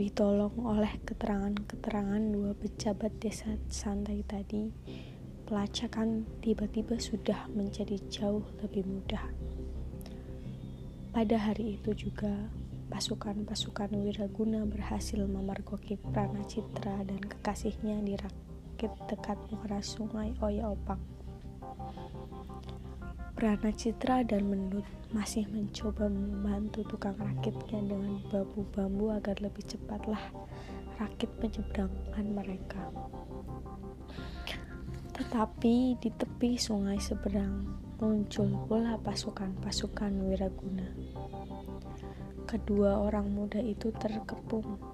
Ditolong oleh keterangan-keterangan dua pejabat desa santai tadi, pelacakan tiba-tiba sudah menjadi jauh lebih mudah. Pada hari itu juga, pasukan-pasukan Wiraguna berhasil memergoki Prana Citra dan kekasihnya di rakit dekat muara sungai Oya Opak. Prana Citra dan Mendut masih mencoba membantu tukang rakitnya dengan bambu-bambu agar lebih cepatlah rakit menyeberangkan mereka. Tetapi di tepi sungai seberang muncul pula pasukan-pasukan Wiraguna. Kedua orang muda itu terkepung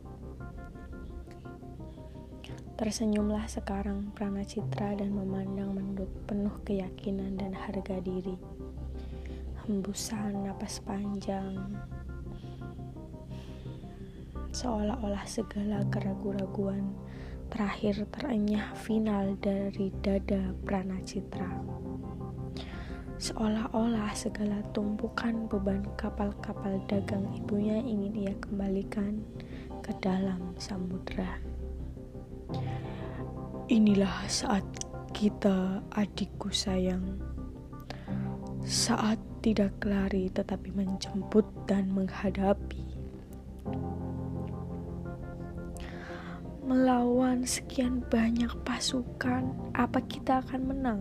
Tersenyumlah sekarang Prana Citra dan memandang Mendut penuh keyakinan dan harga diri. Hembusan napas panjang, seolah-olah segala keraguan-raguan terakhir terenyah final dari dada Prana Citra. Seolah-olah segala tumpukan beban kapal-kapal dagang ibunya ingin ia kembalikan ke dalam samudera. Inilah saat kita, adikku sayang. Saat tidak lari tetapi menjemput dan menghadapi. Melawan sekian banyak pasukan, apa kita akan menang?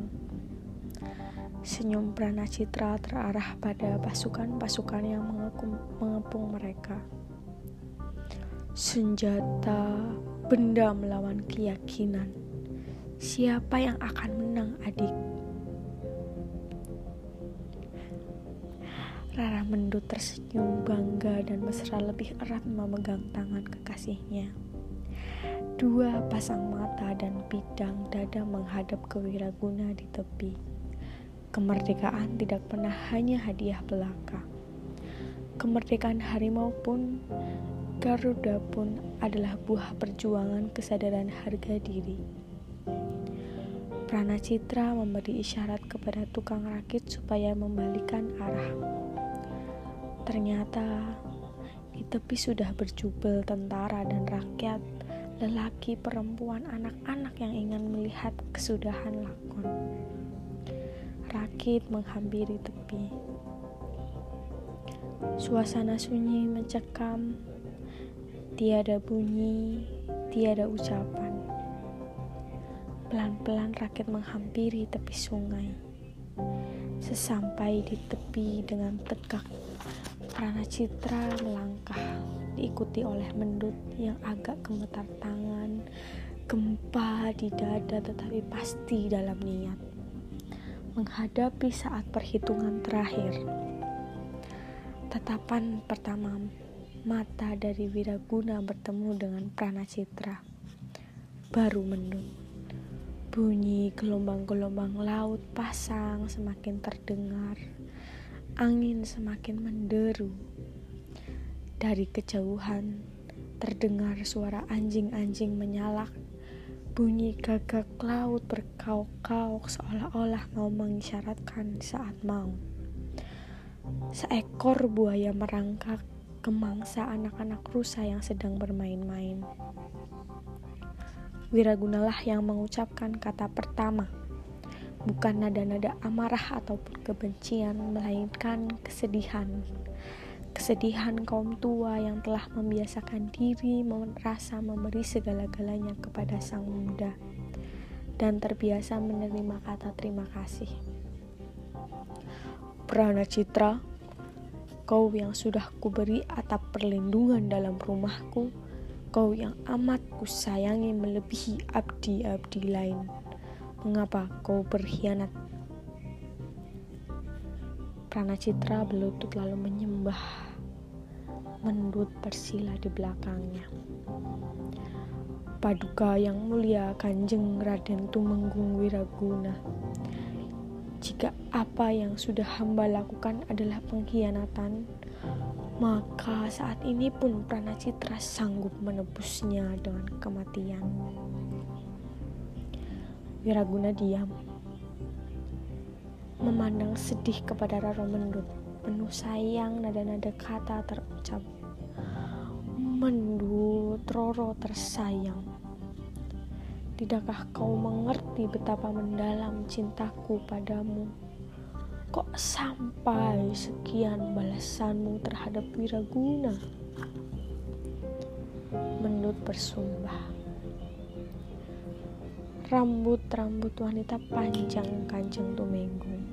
Senyum Prana Citra terarah pada pasukan-pasukan yang mengepung, mengepung mereka. Senjata, benda melawan keyakinan Siapa yang akan menang, adik? Rara Mendut tersenyum bangga dan mesra lebih erat memegang tangan kekasihnya. Dua pasang mata dan bidang dada menghadap ke Wiraguna di tepi. Kemerdekaan tidak pernah hanya hadiah belaka. Kemerdekaan harimau pun, Garuda pun adalah buah perjuangan kesadaran harga diri. Prana Citra memberi isyarat kepada tukang rakit supaya membalikan arah. Ternyata di tepi sudah berjubel tentara dan rakyat, lelaki, perempuan, anak-anak yang ingin melihat kesudahan lakon. Rakit menghampiri tepi. Suasana sunyi mencekam, tiada bunyi, tiada ucapan. Pelan-pelan rakyat menghampiri tepi sungai. Sesampai di tepi dengan tegak, Prana Citra melangkah, diikuti oleh Mendut yang agak gemetar tangan, gempa di dada tetapi pasti dalam niat. Menghadapi saat perhitungan terakhir. Tatapan pertama mata dari Wiraguna bertemu dengan Prana Citra. Baru Mendut. Bunyi gelombang-gelombang laut pasang semakin terdengar. Angin semakin menderu. Dari kejauhan terdengar suara anjing-anjing menyalak. Bunyi gagak laut berkauk-kauk seolah-olah mau mengisyaratkan saat mau. Seekor buaya merangkak ke mangsa anak-anak rusa yang sedang bermain-main. Wiragunalah yang mengucapkan kata pertama. Bukan nada-nada amarah ataupun kebencian, melainkan kesedihan. Kesedihan kaum tua yang telah membiasakan diri merasa memberi segala-galanya kepada sang muda dan terbiasa menerima kata terima kasih. Prana Citra, kau yang sudah kuberi atap perlindungan dalam rumahku, Kau yang amat kusayangi melebihi abdi-abdi lain. Mengapa kau berkhianat? Prana Citra berlutut lalu menyembah. Mendut bersila di belakangnya. Paduka yang mulia Kanjeng Raden Tumenggung Wiraguna. Jika apa yang sudah hamba lakukan adalah pengkhianatan, maka saat ini pun Prana Citra sanggup menebusnya dengan kematian. Wiraguna diam, memandang sedih kepada Raro Mendut, penuh sayang nada-nada kata terucap. Mendut Roro tersayang Tidakkah kau mengerti betapa mendalam cintaku padamu? Kok sampai sekian balasanmu terhadap Wiraguna? Mendut bersumpah Rambut-rambut wanita panjang kanjeng Tumenggung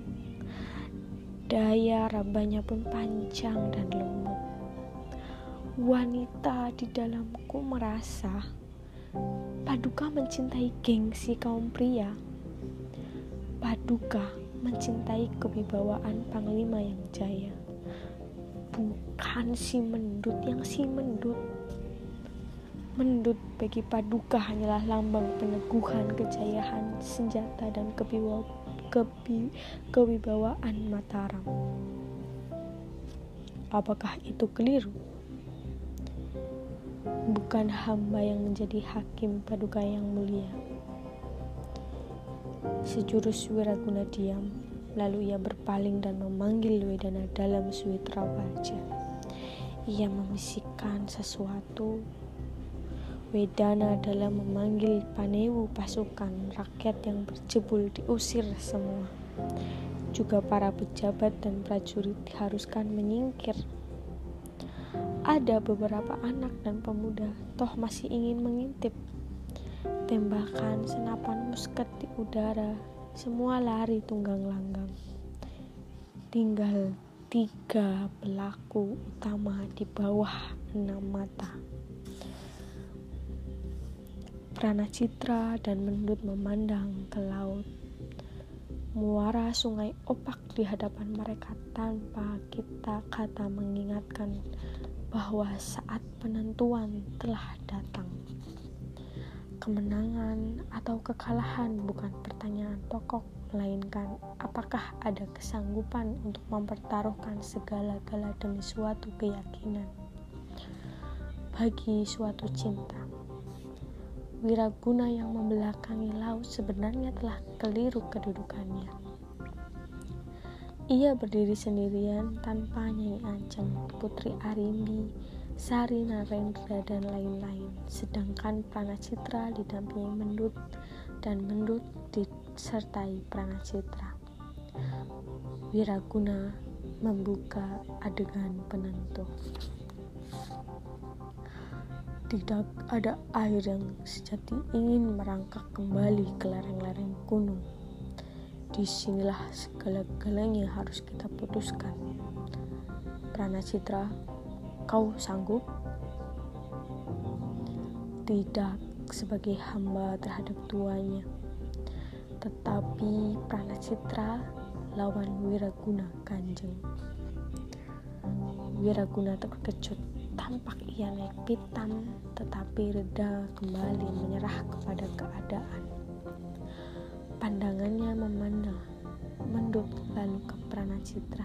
Daya rabanya pun panjang dan lembut. Wanita di dalamku merasa Paduka mencintai gengsi kaum pria. Paduka mencintai kewibawaan panglima yang jaya. Bukan si mendut yang si mendut. Mendut bagi Paduka hanyalah lambang peneguhan kejayaan senjata dan kewibawaan kebi, kewibawaan Mataram. Apakah itu keliru? Bukan hamba yang menjadi hakim paduka yang mulia. Sejurus Wiraguna diam, lalu ia berpaling dan memanggil Wedana dalam suitra wajah. Ia membisikkan sesuatu Wedana dalam memanggil Panewu pasukan rakyat yang berjebul diusir semua. Juga para pejabat dan prajurit diharuskan menyingkir. Ada beberapa anak dan pemuda toh masih ingin mengintip. Tembakan senapan musket di udara, semua lari tunggang langgang. Tinggal tiga pelaku utama di bawah enam mata. Prana Citra dan Mendut memandang ke laut. Muara sungai opak di hadapan mereka tanpa kita kata mengingatkan bahwa saat penentuan telah datang. Kemenangan atau kekalahan bukan pertanyaan pokok, melainkan apakah ada kesanggupan untuk mempertaruhkan segala-gala demi suatu keyakinan. Bagi suatu cinta, Wiraguna yang membelakangi laut sebenarnya telah keliru kedudukannya. Ia berdiri sendirian tanpa Nyai Ancem, Putri Arimbi, Sari Narendra, dan lain-lain. Sedangkan Pranacitra didampingi Mendut dan Mendut disertai Pranacitra. Wiraguna membuka adegan penentu tidak ada air yang sejati ingin merangkak kembali ke lereng-lereng gunung. Di sinilah segala-galanya harus kita putuskan. Prana Citra, kau sanggup? Tidak sebagai hamba terhadap tuanya, tetapi Prana Citra lawan Wiraguna Kanjeng. Wiraguna terkejut Tampak ia naik pitam, tetapi reda kembali menyerah kepada keadaan. Pandangannya memandang, menduk lalu ke Pranacitra.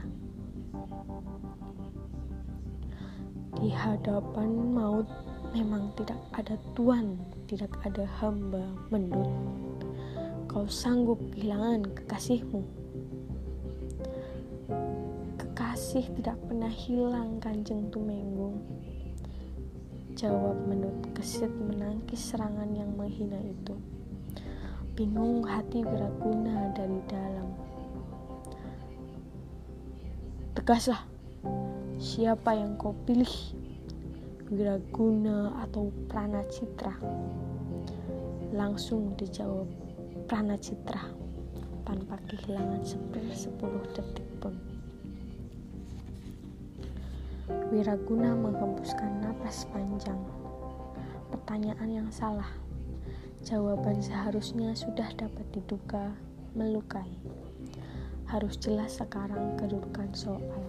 Di hadapan maut memang tidak ada tuan, tidak ada hamba mendut. Kau sanggup kehilangan kekasihmu. Kekasih tidak pernah hilang kanjeng Tumenggung. Jawab menut kesit menangkis serangan yang menghina itu. Bingung hati Wiraguna dari dalam. Tegaslah, siapa yang kau pilih? Wiraguna atau Prana Citra? Langsung dijawab Prana Citra tanpa kehilangan sepersepuluh detik pun. Wiraguna menghembuskan napas panjang. Pertanyaan yang salah. Jawaban seharusnya sudah dapat diduga melukai. Harus jelas sekarang kedudukan soal.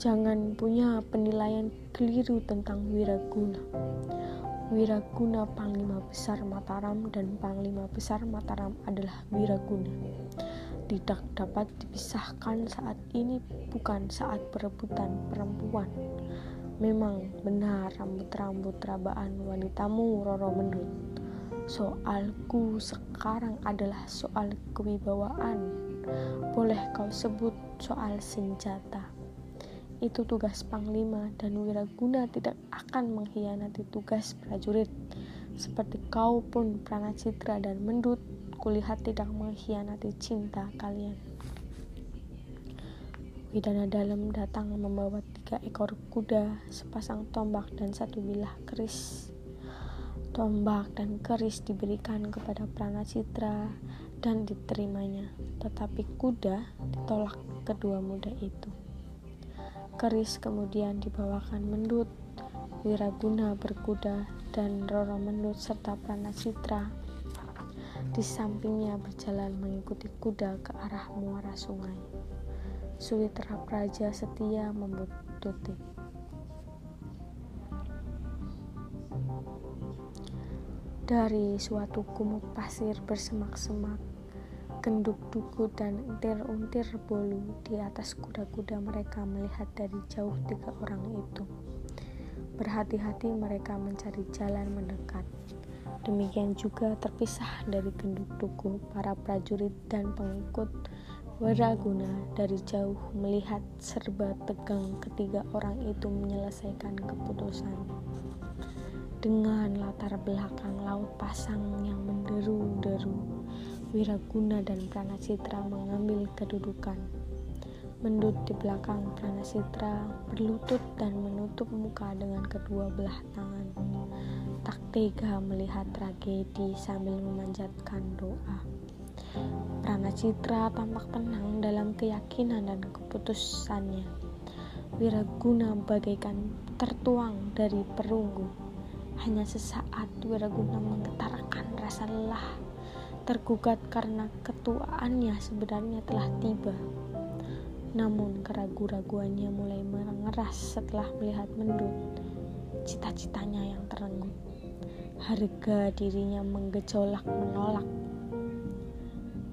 Jangan punya penilaian keliru tentang Wiraguna. Wiraguna Panglima Besar Mataram dan Panglima Besar Mataram adalah Wiraguna tidak dapat dipisahkan saat ini bukan saat perebutan perempuan. Memang benar rambut-rambut rabaan wanitamu Roro Mendut. Soalku sekarang adalah soal kewibawaan. Boleh kau sebut soal senjata. Itu tugas panglima dan wiraguna tidak akan mengkhianati tugas prajurit. Seperti kau pun Pranacitra dan Mendut, kulihat tidak mengkhianati cinta kalian. Widana dalam datang membawa tiga ekor kuda, sepasang tombak dan satu bilah keris. Tombak dan keris diberikan kepada Pranacitra dan diterimanya, tetapi kuda ditolak kedua muda itu. Keris kemudian dibawakan Mendut, Wiraguna berkuda, dan Roro Mendut serta Pranacitra di sampingnya berjalan mengikuti kuda ke arah muara sungai. Suwitra Praja setia membututi. Dari suatu gumuk pasir bersemak-semak, Kenduk duku dan untir-untir bolu di atas kuda-kuda mereka melihat dari jauh tiga orang itu. Berhati-hati mereka mencari jalan mendekat. Demikian juga terpisah dari kenduk duku para prajurit dan pengikut Waraguna dari jauh melihat serba tegang ketiga orang itu menyelesaikan keputusan. Dengan latar belakang laut pasang yang menderu-deru, Wiraguna dan Pranacitra mengambil kedudukan. Mendut di belakang Pranacitra berlutut dan menutup muka dengan kedua belah tangan. Tak tega melihat tragedi sambil memanjatkan doa. Pranacitra tampak tenang dalam keyakinan dan keputusannya. Wiraguna bagaikan tertuang dari perunggu. Hanya sesaat Wiraguna menggetarkan rasa lelah tergugat karena ketuaannya sebenarnya telah tiba. Namun keraguan-raguannya mulai mengeras setelah melihat mendut cita-citanya yang terenggut. Harga dirinya menggejolak menolak.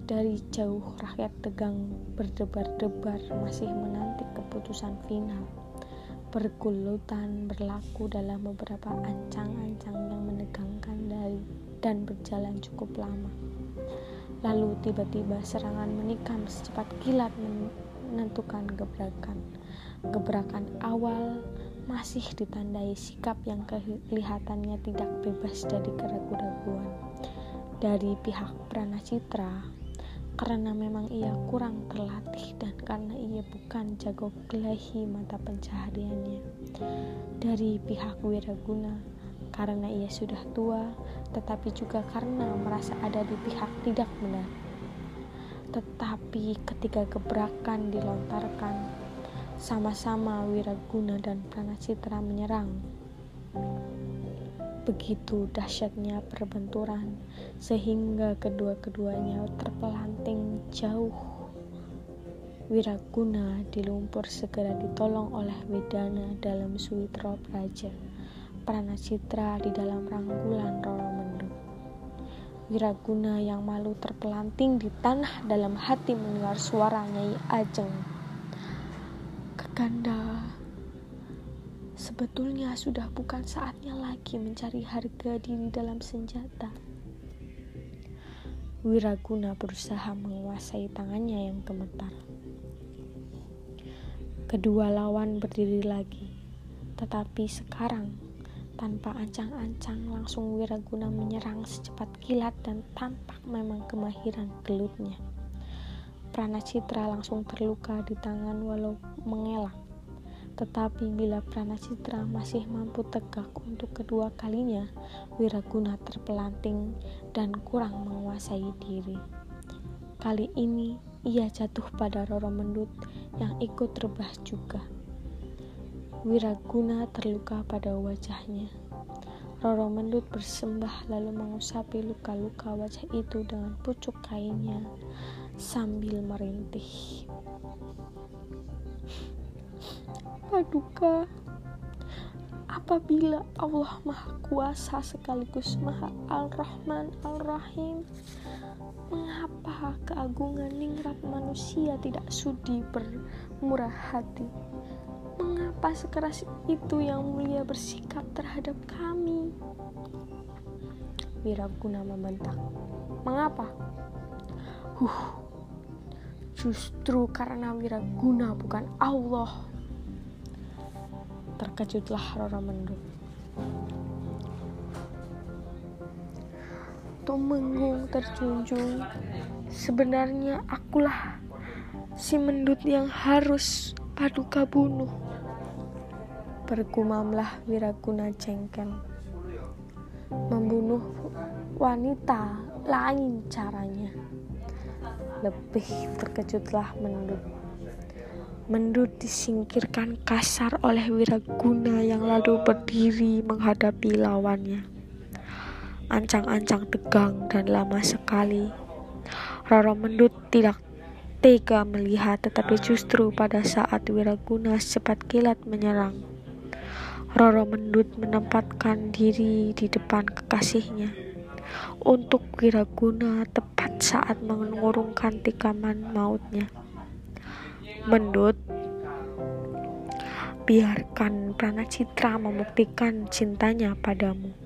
Dari jauh rakyat tegang berdebar-debar masih menanti keputusan final. Pergulutan berlaku dalam beberapa ancang-ancang yang menegangkan dari dan berjalan cukup lama. Lalu tiba-tiba serangan menikam secepat kilat menentukan gebrakan. Gebrakan awal masih ditandai sikap yang kelihatannya tidak bebas dari keraguan-raguan. Dari pihak Pranacitra, karena memang ia kurang terlatih dan karena ia bukan jago kelahi mata pencahariannya. Dari pihak Wiraguna, karena ia sudah tua, tetapi juga karena merasa ada di pihak tidak benar. Tetapi ketika gebrakan dilontarkan, sama-sama Wiraguna dan Pranacitra menyerang. Begitu dahsyatnya perbenturan, sehingga kedua-keduanya terpelanting jauh. Wiraguna dilumpur segera ditolong oleh Widana dalam Suwitra Praja. Pranacitra di dalam rangkulan Mendut. Wiraguna yang malu terpelanting di tanah dalam hati mendengar suara Nyai Ajeng. Kekanda, sebetulnya sudah bukan saatnya lagi mencari harga diri dalam senjata. Wiraguna berusaha menguasai tangannya yang gemetar. Kedua lawan berdiri lagi, tetapi sekarang tanpa ancang-ancang langsung Wiraguna menyerang secepat kilat dan tampak memang kemahiran gelutnya. Pranacitra langsung terluka di tangan walau mengelak. Tetapi bila Pranacitra masih mampu tegak untuk kedua kalinya, Wiraguna terpelanting dan kurang menguasai diri. Kali ini ia jatuh pada Roro Mendut yang ikut rebah juga. Wiraguna terluka pada wajahnya. Roro Mendut bersembah lalu mengusapi luka-luka wajah itu dengan pucuk kainnya sambil merintih. Paduka, apabila Allah Maha Kuasa sekaligus Maha Al-Rahman Al-Rahim, mengapa keagungan ningrat manusia tidak sudi bermurah hati? Mengapa sekeras itu yang mulia bersikap terhadap kami? Wiraguna membentak. Mengapa? Huh, justru karena Wiraguna bukan Allah. Terkejutlah Roro Mendut. Tumenggung terjunjung, sebenarnya akulah si mendut yang harus paduka bunuh. Bergumamlah Wiraguna cengkel. Membunuh wanita lain caranya. Lebih terkejutlah Mendut. Mendut disingkirkan kasar oleh Wiraguna yang lalu berdiri menghadapi lawannya. Ancang-ancang tegang dan lama sekali. Roro Mendut tidak tega melihat tetapi justru pada saat Wiraguna secepat kilat menyerang. Roro Mendut menempatkan diri di depan kekasihnya untuk Wiraguna tepat saat mengurungkan tikaman mautnya. Mendut, biarkan Pranacitra membuktikan cintanya padamu.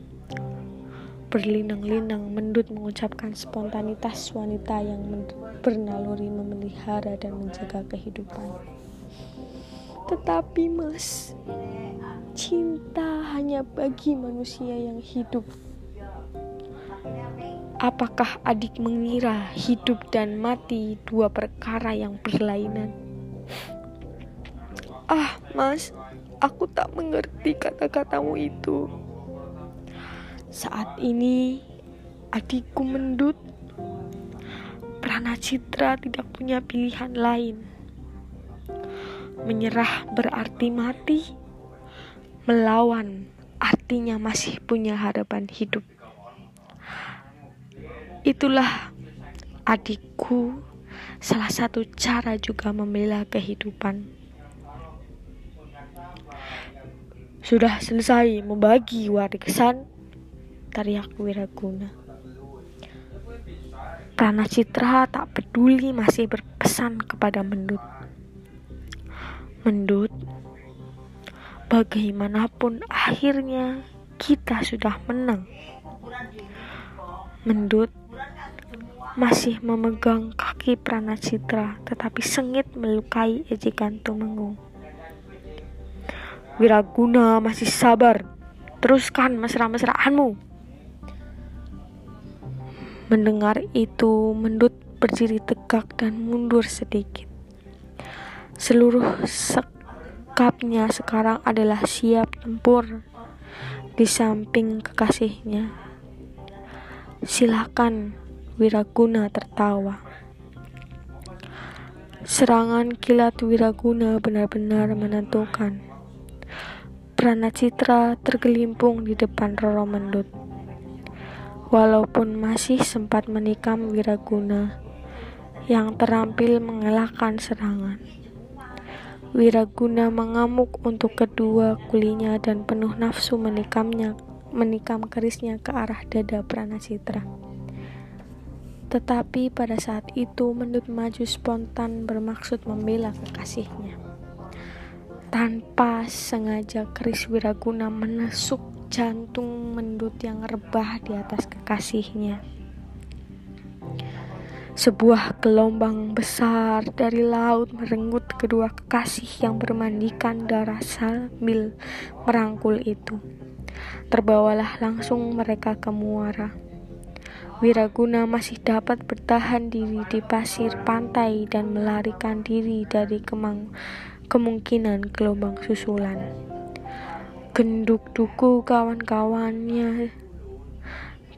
Berlinang-linang, Mendut mengucapkan spontanitas wanita yang bernaluri memelihara dan menjaga kehidupan. Tetapi mas, cinta hanya bagi manusia yang hidup Apakah adik mengira hidup dan mati dua perkara yang berlainan? Ah, Mas, aku tak mengerti kata-katamu itu. Saat ini, adikku mendut. Prana Citra tidak punya pilihan lain. Menyerah berarti mati. Melawan artinya masih punya harapan hidup. Itulah adikku salah satu cara juga membela kehidupan. Sudah selesai membagi warisan, teriak Wiraguna. Prana Citra tak peduli masih berpesan kepada Mendut. Mendut, bagaimanapun akhirnya kita sudah menang. Mendut masih memegang kaki Prana Citra, tetapi sengit melukai ejekan Tumenggung. Wiraguna masih sabar. Teruskan mesra-mesraanmu. Mendengar itu, Mendut berdiri tegak dan mundur sedikit. Seluruh sekapnya sekarang adalah siap tempur di samping kekasihnya. Silakan Wiraguna tertawa. Serangan kilat Wiraguna benar-benar menentukan. Citra tergelimpung di depan Roro Mendut. Walaupun masih sempat menikam Wiraguna yang terampil mengelakkan serangan. Wiraguna mengamuk untuk kedua kulinya dan penuh nafsu menikamnya, menikam kerisnya ke arah dada Citra. Tetapi pada saat itu Mendut maju spontan bermaksud membela kekasihnya. Tanpa sengaja keris Wiraguna menusuk jantung Mendut yang rebah di atas kekasihnya. Sebuah gelombang besar dari laut merenggut kedua kekasih yang bermandikan darah sambil merangkul itu. Terbawalah langsung mereka ke muara. Wiraguna masih dapat bertahan diri di pasir pantai dan melarikan diri dari kemang kemungkinan gelombang susulan. Genduk duku kawan-kawannya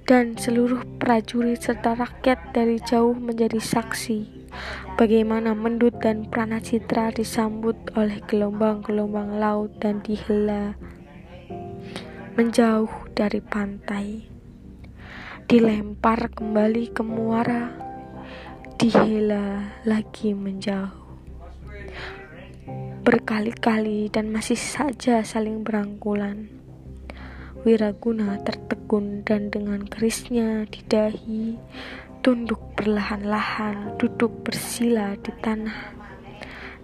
dan seluruh prajurit serta rakyat dari jauh menjadi saksi bagaimana Mendut dan Pranacitra disambut oleh gelombang-gelombang laut dan dihela menjauh dari pantai dilempar kembali ke muara, dihela lagi menjauh. Berkali-kali dan masih saja saling berangkulan. Wiraguna tertegun dan dengan kerisnya di dahi, tunduk perlahan-lahan, duduk bersila di tanah,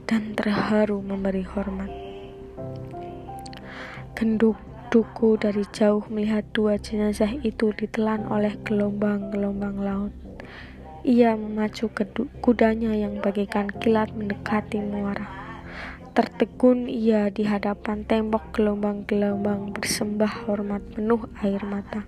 dan terharu memberi hormat. Genduk Duku dari jauh melihat dua jenazah itu ditelan oleh gelombang-gelombang laut. Ia memacu kudanya yang bagaikan kilat mendekati muara. Tertegun ia di hadapan tembok gelombang-gelombang bersembah hormat penuh air mata.